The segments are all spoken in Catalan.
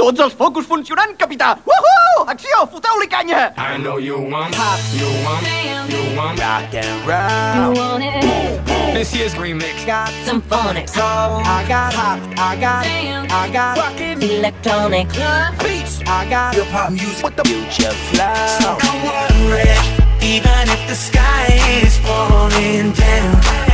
Tots els focus funcionant, capità! Woohoo! Acció! Foteu-li canya! I know you want pop, you want, you want rock and You roll. want it? This year's remix. got Symphonics. soul, I got hop, I got Damn. I got Rockin' Electronic. beats. I got Hip hop music with the future flow. So Don't worry, even if the sky is falling down.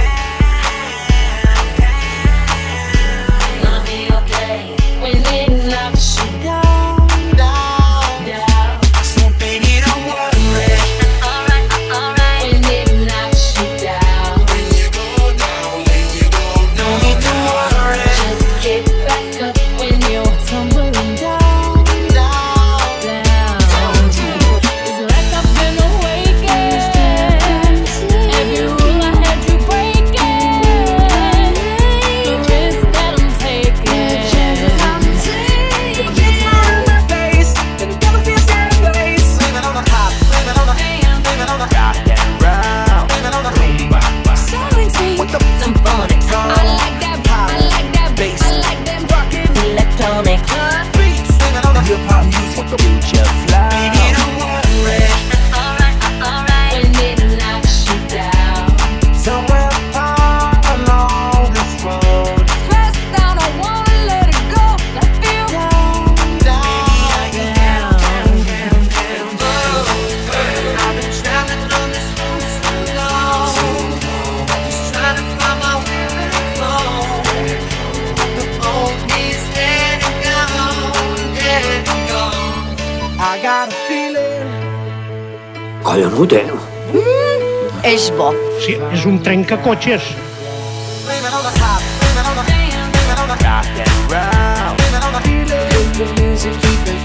Feeling. The music keeping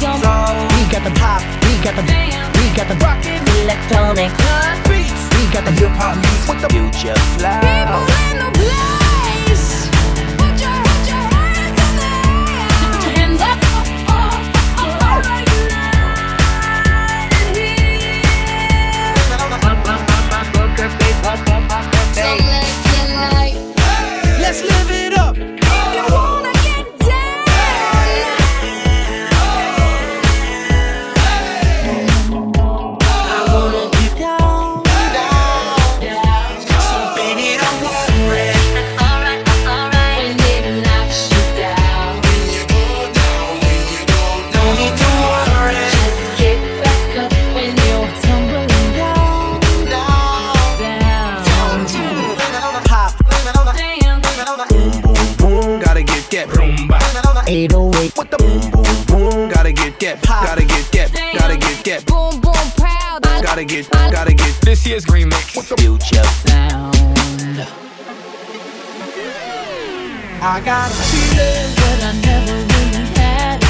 so we got the pop, we got the we got the rockin' electronic. beats, we got the hip hop music with the Future flow. in the place. Let's live it up. Boom, boom, proud. gotta get, gotta get This year's remix. Future sound. I got a feeling But I never really had it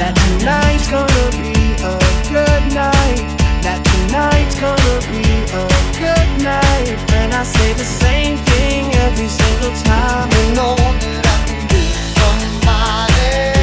that tonight's gonna be a good night. That tonight's gonna be a good night. And I say the same thing every single time. You know that I can be somebody.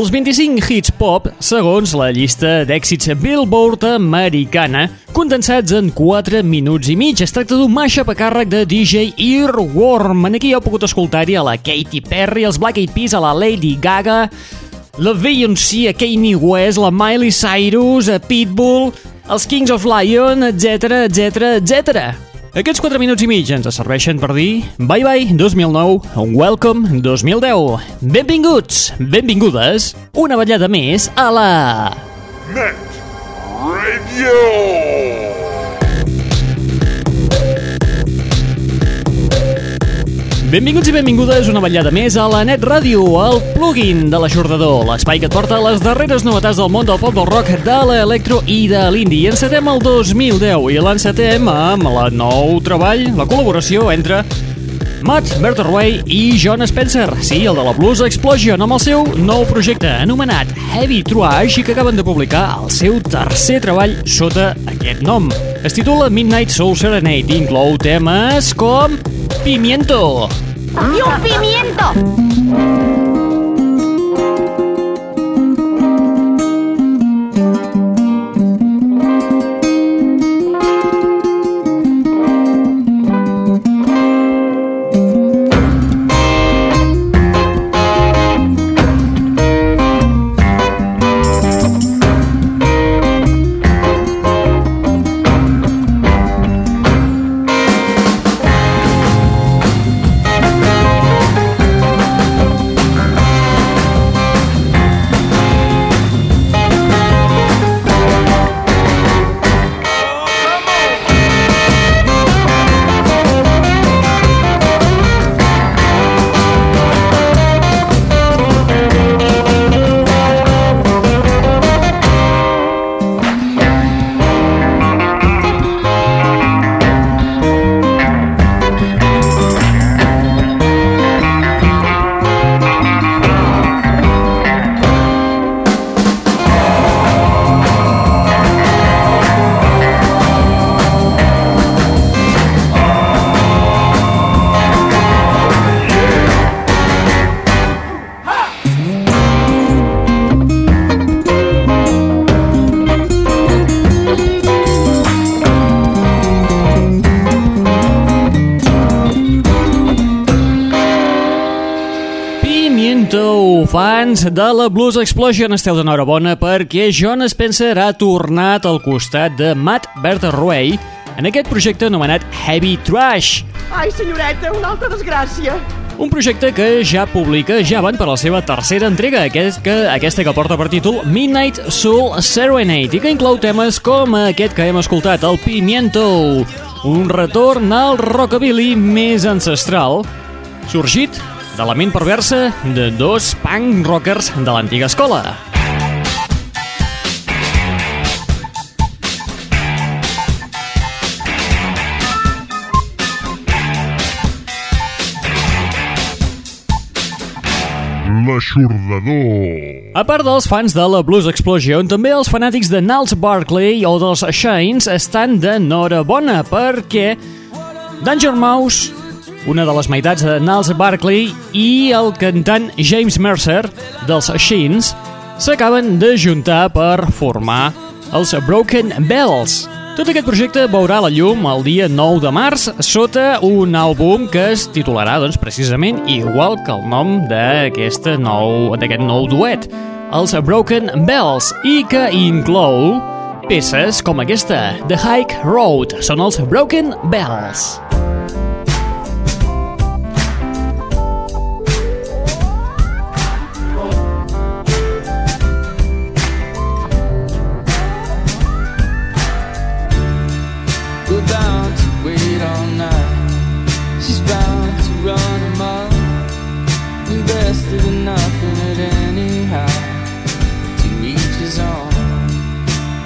Els 25 hits pop, segons la llista d'èxits Billboard americana, condensats en 4 minuts i mig. Es tracta d'un mashup a càrrec de DJ Earworm. En aquí heu pogut escoltar-hi a la Katy Perry, els Black Eyed Peas, a la Lady Gaga, la Beyoncé, a Kanye West, la Miley Cyrus, a Pitbull, els Kings of Lion, etc etc etc. Aquests 4 minuts i mig ens serveixen per dir Bye bye 2009, welcome 2010. Benvinguts, benvingudes, una ballada més a la... Net Radio. Benvinguts i benvingudes una vetllada més a la Net Ràdio, el plugin de l'aixordador, l'espai que et porta les darreres novetats del món del pop del rock, de l'electro i de l'indie. I encetem el 2010 i l'encetem amb la nou treball, la col·laboració entre Matt Berterway i John Spencer, sí, el de la Blues Explosion, amb el seu nou projecte anomenat Heavy Trash i que acaben de publicar el seu tercer treball sota aquest nom. Es titula Midnight Soul Serenade i inclou temes com Pimiento, ¡Y un pimiento! Fans de la Blues Explosion, esteu d'enhorabona perquè John Spencer ha tornat al costat de Matt Berterway en aquest projecte anomenat Heavy Trash. Ai, senyoreta, una altra desgràcia. Un projecte que ja publica, ja van per la seva tercera entrega, aquest que, aquesta que porta per títol Midnight Soul Serenade, i que inclou temes com aquest que hem escoltat, el Pimiento, un retorn al rockabilly més ancestral, sorgit de la ment perversa de dos punk rockers de l'antiga escola. L'aixordador. A part dels fans de la Blues Explosion, també els fanàtics de Niles Barkley o dels Shines estan d'enhorabona perquè Danger Mouse, una de les meitats de Niles Barkley i el cantant James Mercer dels Shines s'acaben de juntar per formar els Broken Bells. Tot aquest projecte veurà la llum el dia 9 de març sota un àlbum que es titularà doncs, precisament igual que el nom d'aquest nou, nou duet, els Broken Bells, i que inclou peces com aquesta, The Hike Road, són els Broken Bells.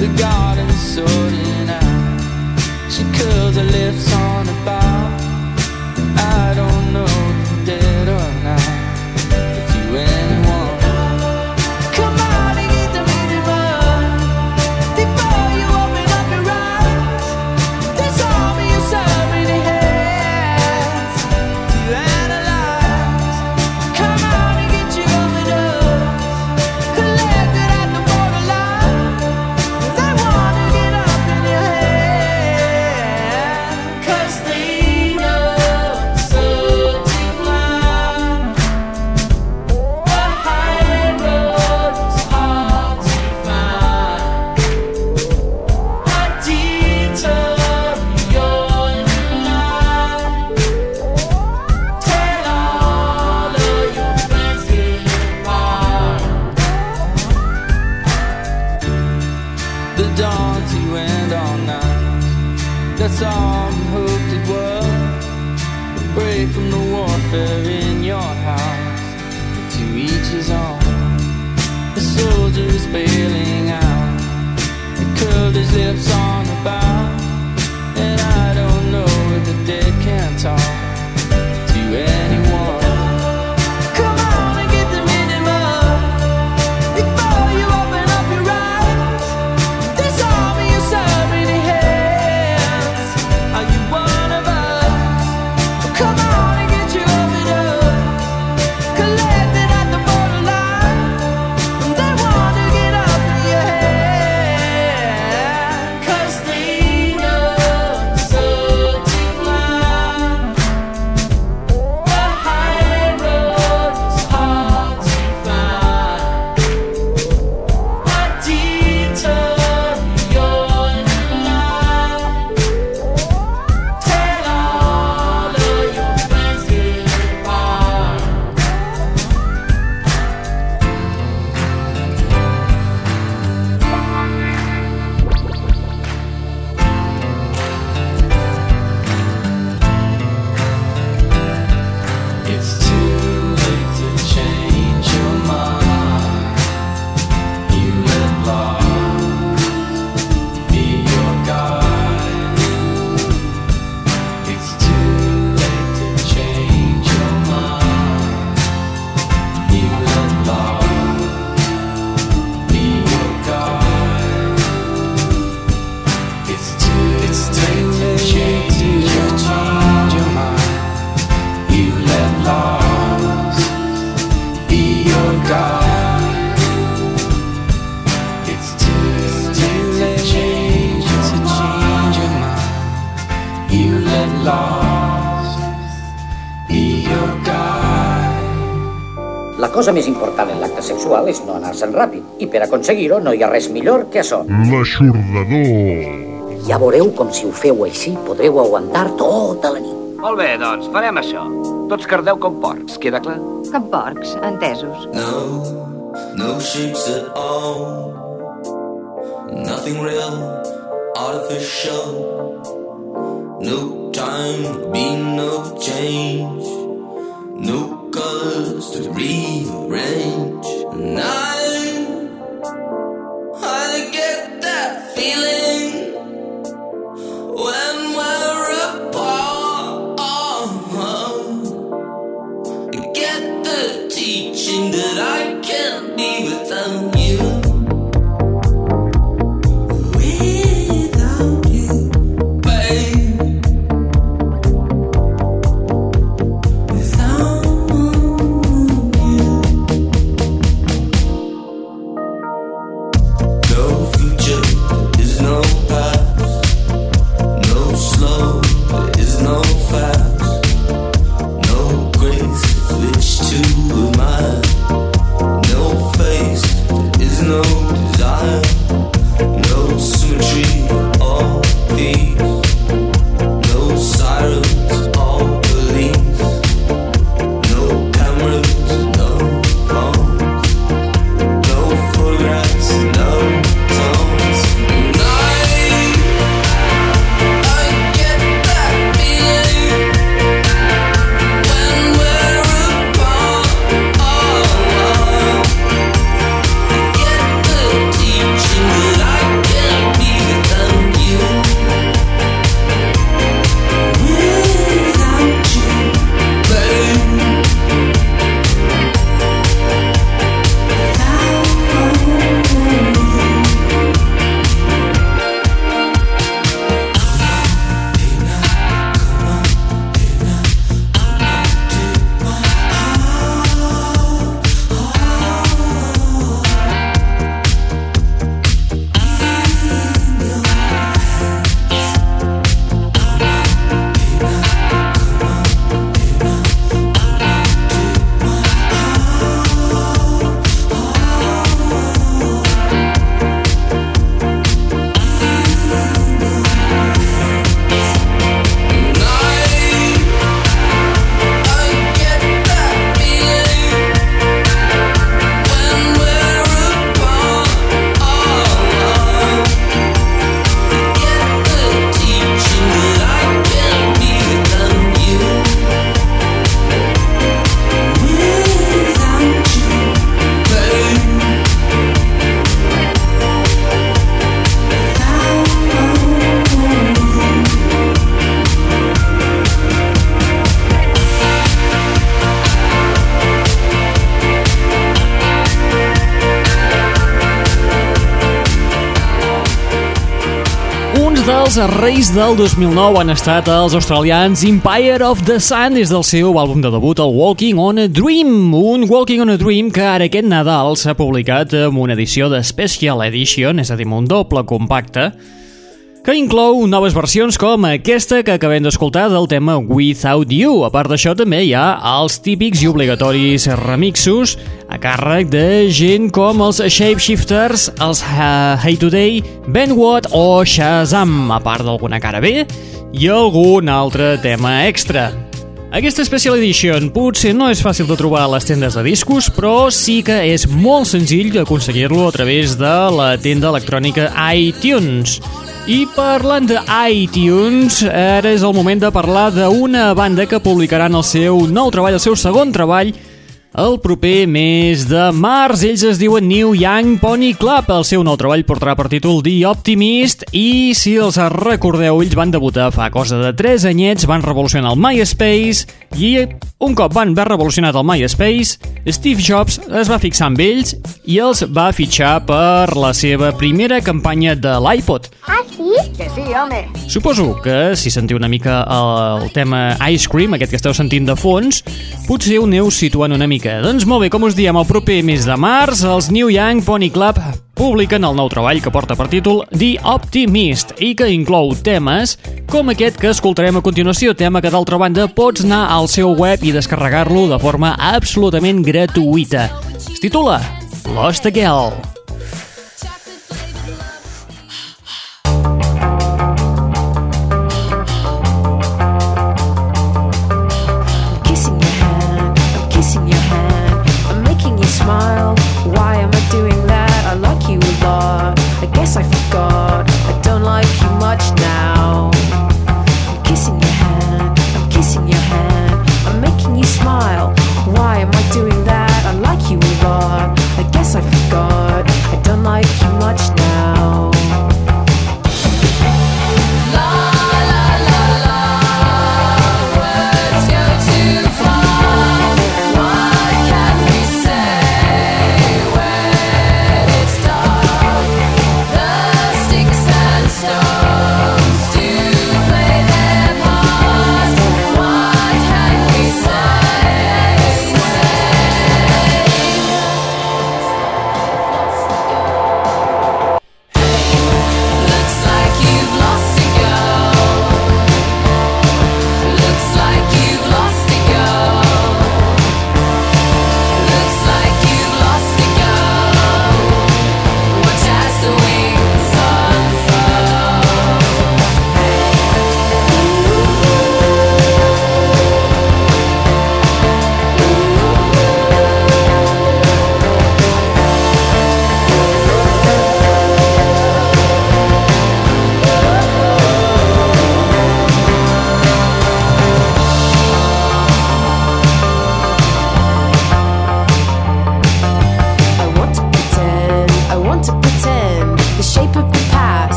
The garden's sorting out. She curls her lips on the in your house. To each his own. The soldier is bailing out. He curled his lips on the bow. Cosa més important en l'acte sexual és no anar-se'n ràpid, i per aconseguir-ho no hi ha res millor que això. L'aixordador. Ja veureu com si ho feu així podreu aguantar tota la nit. Molt bé, doncs, farem això. Tots cardeu com porcs, queda clar? Com porcs, entesos. No, no shapes at all. Nothing real, artificial. No time, be no change. No colors to rearrange. And I, I get that feeling Dels reis del 2009 han estat els australians Empire of the Sun des del seu àlbum de debut, el Walking on a Dream. Un Walking on a Dream que ara aquest Nadal s'ha publicat amb una edició de Special Edition, és a dir, un doble compacte, que inclou noves versions com aquesta que acabem d'escoltar del tema Without You. A part d'això, també hi ha els típics i obligatoris remixos a càrrec de gent com els Shapeshifters, els uh, Hey Today, Ben Watt o Shazam, a part d'alguna cara B i algun altre tema extra. Aquesta Special Edition potser no és fàcil de trobar a les tendes de discos, però sí que és molt senzill aconseguir-lo a través de la tenda electrònica iTunes. I parlant de iTunes, ara és el moment de parlar d'una banda que publicaran el seu nou treball, el seu segon treball, el proper mes de març. Ells es diuen New Young Pony Club. El seu nou treball portarà per títol The Optimist i, si els recordeu, ells van debutar fa cosa de 3 anyets, van revolucionar el MySpace i un cop van haver revolucionat el MySpace, Steve Jobs es va fixar amb ells i els va fitxar per la seva primera campanya de l'iPod. Ah, sí? Que sí, home. Suposo que si sentiu una mica el tema Ice Cream, aquest que esteu sentint de fons, potser ho aneu situant una mica. Doncs molt bé, com us diem, el proper mes de març, els New Young Pony Club publiquen el nou treball que porta per títol The Optimist i que inclou temes com aquest que escoltarem a continuació, tema que d'altra banda pots anar al seu web i descarregar-lo de forma absolutament gratuïta. Es titula Lost Girl.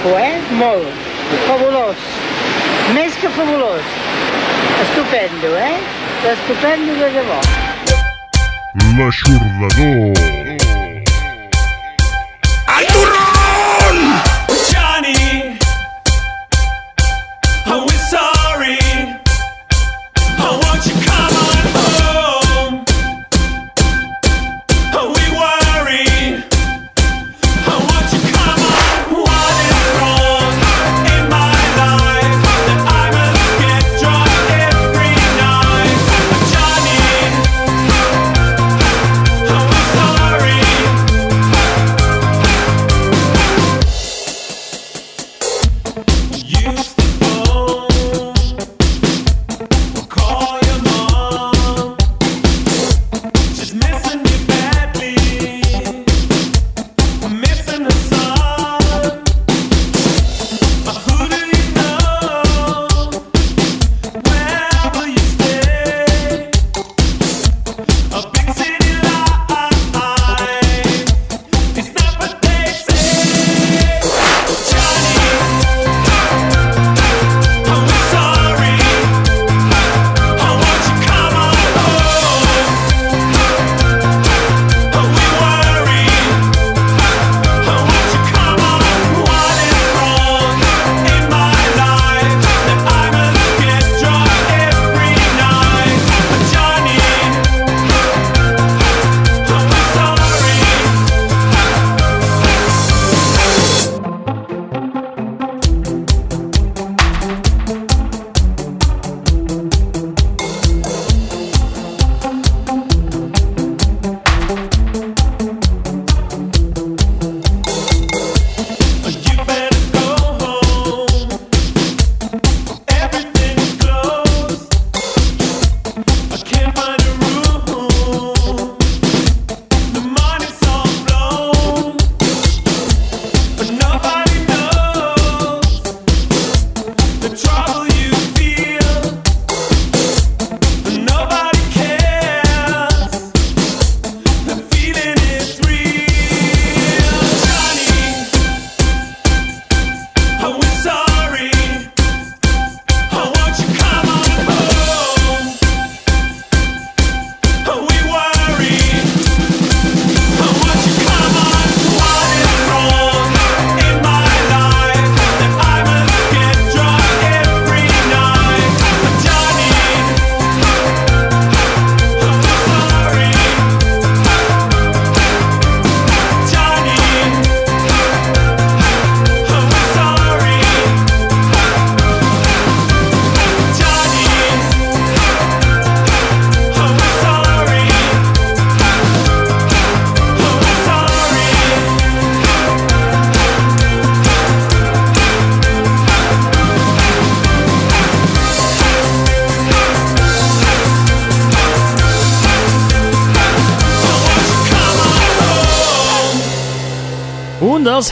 Maco, eh? Molt. Fabulós. Més que fabulós. Estupendo, eh? Estupendo de debò. L'aixordador.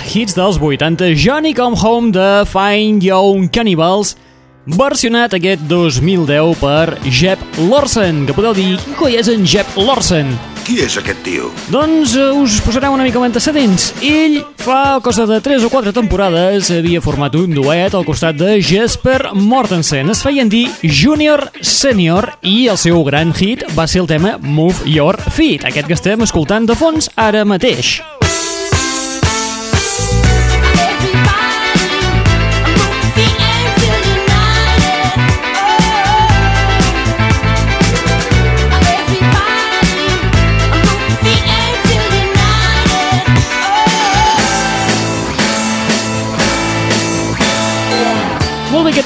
Hits dels 80, Johnny Come Home de Fine Young Cannibals, versionat aquest 2010 per Jeb Lorsen, que podeu dir, quin coi és en Jeb Lorsen? Qui és aquest tio? Doncs eh, us posarem una mica en antecedents. Ell, fa cosa de 3 o 4 temporades, havia format un duet al costat de Jesper Mortensen. Es feien dir Junior Senior i el seu gran hit va ser el tema Move Your Feet, aquest que estem escoltant de fons ara mateix.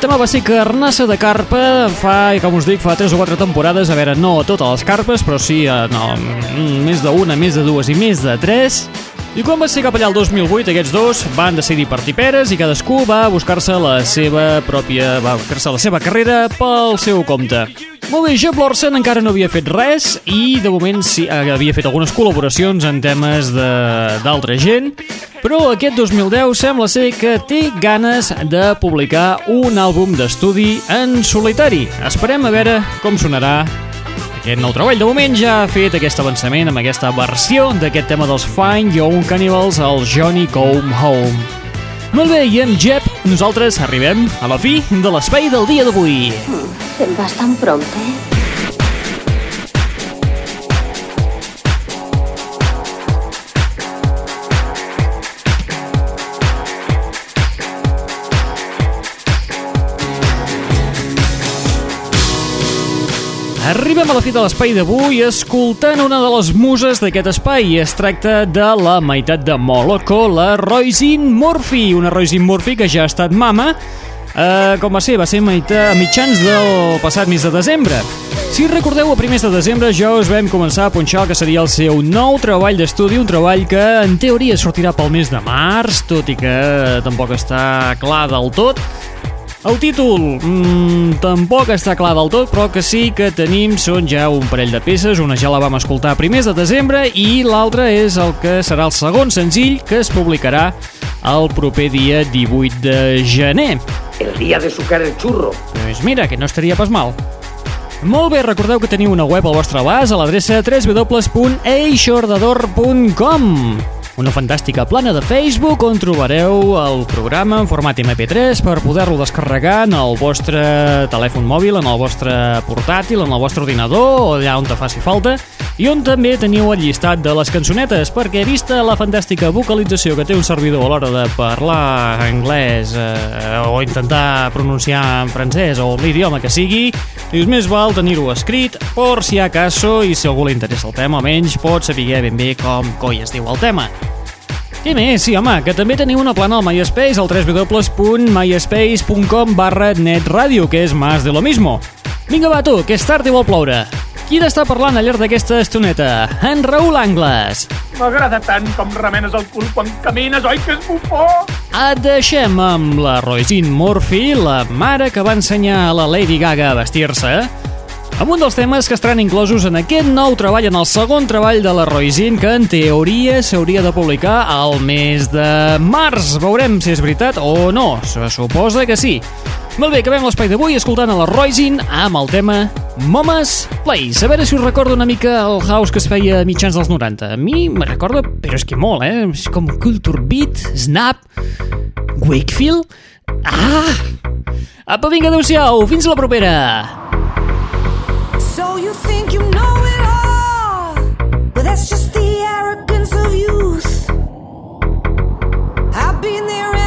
Tema va ser Carnassa de Carpa fa, com us dic, fa 3 o 4 temporades, a veure, no totes les carpes, però sí, eh, no, mm, més d'una, més de dues i més de tres. I quan va ser cap allà el 2008, aquests dos van decidir partir peres i cadascú va buscar-se la seva pròpia... va buscar-se la seva carrera pel seu compte. Molt bé, Jeb Lorsen encara no havia fet res i de moment sí, havia fet algunes col·laboracions en temes d'altra gent, però aquest 2010 sembla ser que té ganes de publicar un àlbum d'estudi en solitari. Esperem a veure com sonarà aquest nou treball. De moment ja ha fet aquest avançament amb aquesta versió d'aquest tema dels Fine Young Cannibals, el Johnny Come Home. Molt bé, i en Jep, nosaltres arribem a la fi de l'espai del dia d'avui. Vas tan prompte? Arribem a la fi de l'espai d'avui escoltant una de les muses d'aquest espai. Es tracta de la meitat de Moloko, la Roisin Murphy. Una Roisin Murphy que ja ha estat mama, eh, com va ser? Va ser a, mitjans del passat mes de desembre. Si recordeu, a primers de desembre ja us vam començar a punxar el que seria el seu nou treball d'estudi, un treball que en teoria sortirà pel mes de març, tot i que tampoc està clar del tot. El títol mmm, tampoc està clar del tot, però que sí que tenim són ja un parell de peces, una ja la vam escoltar a primers de desembre i l'altra és el que serà el segon senzill que es publicarà el proper dia 18 de gener. El día de sucar el churro. Doncs mira, que no estaria pas mal. Molt bé, recordeu que teniu una web al vostre abast a l'adreça www.eixordador.com una fantàstica plana de Facebook on trobareu el programa en format MP3 per poder-lo descarregar en el vostre telèfon mòbil, en el vostre portàtil, en el vostre ordinador o allà on te faci falta. I on també teniu el llistat de les cançonetes perquè vista la fantàstica vocalització que té un servidor a l'hora de parlar anglès eh, o intentar pronunciar en francès o l'idioma que sigui dius més val tenir-ho escrit por si acaso i si algú li interessa el tema almenys pot saber ben bé com coi es diu el tema què més? Sí, home, que també teniu una plana al MySpace al www.myspace.com barra netradio, que és más de lo mismo. Vinga, va, tu, que és tard i vol ploure. Qui n'està parlant al llarg d'aquesta estoneta? En Raül Angles. M'agrada tant com remenes el cul quan camines, oi que és bufó? Et deixem amb la Roisin Murphy, la mare que va ensenyar a la Lady Gaga a vestir-se, amb un dels temes que estaran inclosos en aquest nou treball, en el segon treball de la Roisin, que en teoria s'hauria de publicar al mes de març. Veurem si és veritat o no. Se suposa que sí. Molt bé, acabem l'espai d'avui escoltant a la Roisin amb el tema Momas Place. A veure si us recorda una mica el house que es feia a mitjans dels 90. A mi me recorda, però és que molt, eh? És com Culture Beat, Snap, Wakefield... Ah! Apa, vinga, adeu-siau, fins la propera! You think you know it all, but that's just the arrogance of youth. I've been there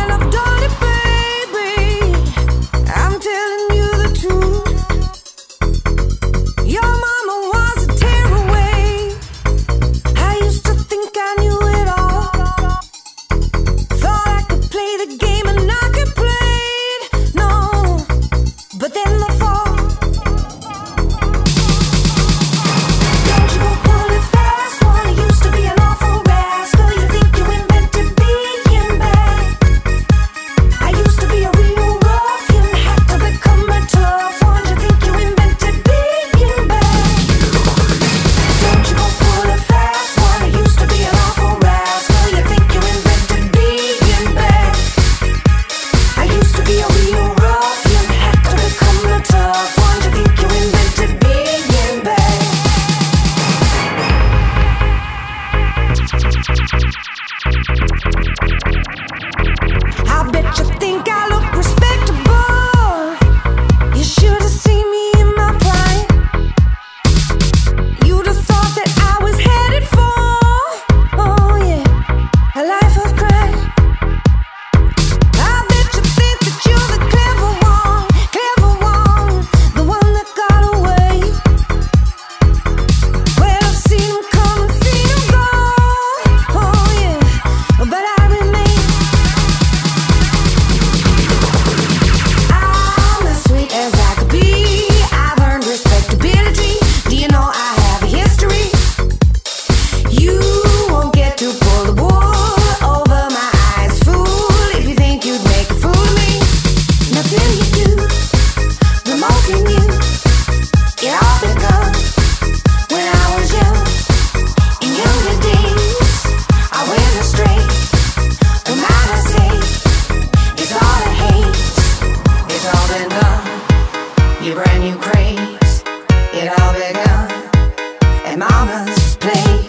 And on mama's place.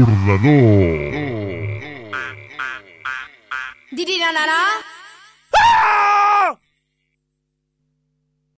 L'aixordador.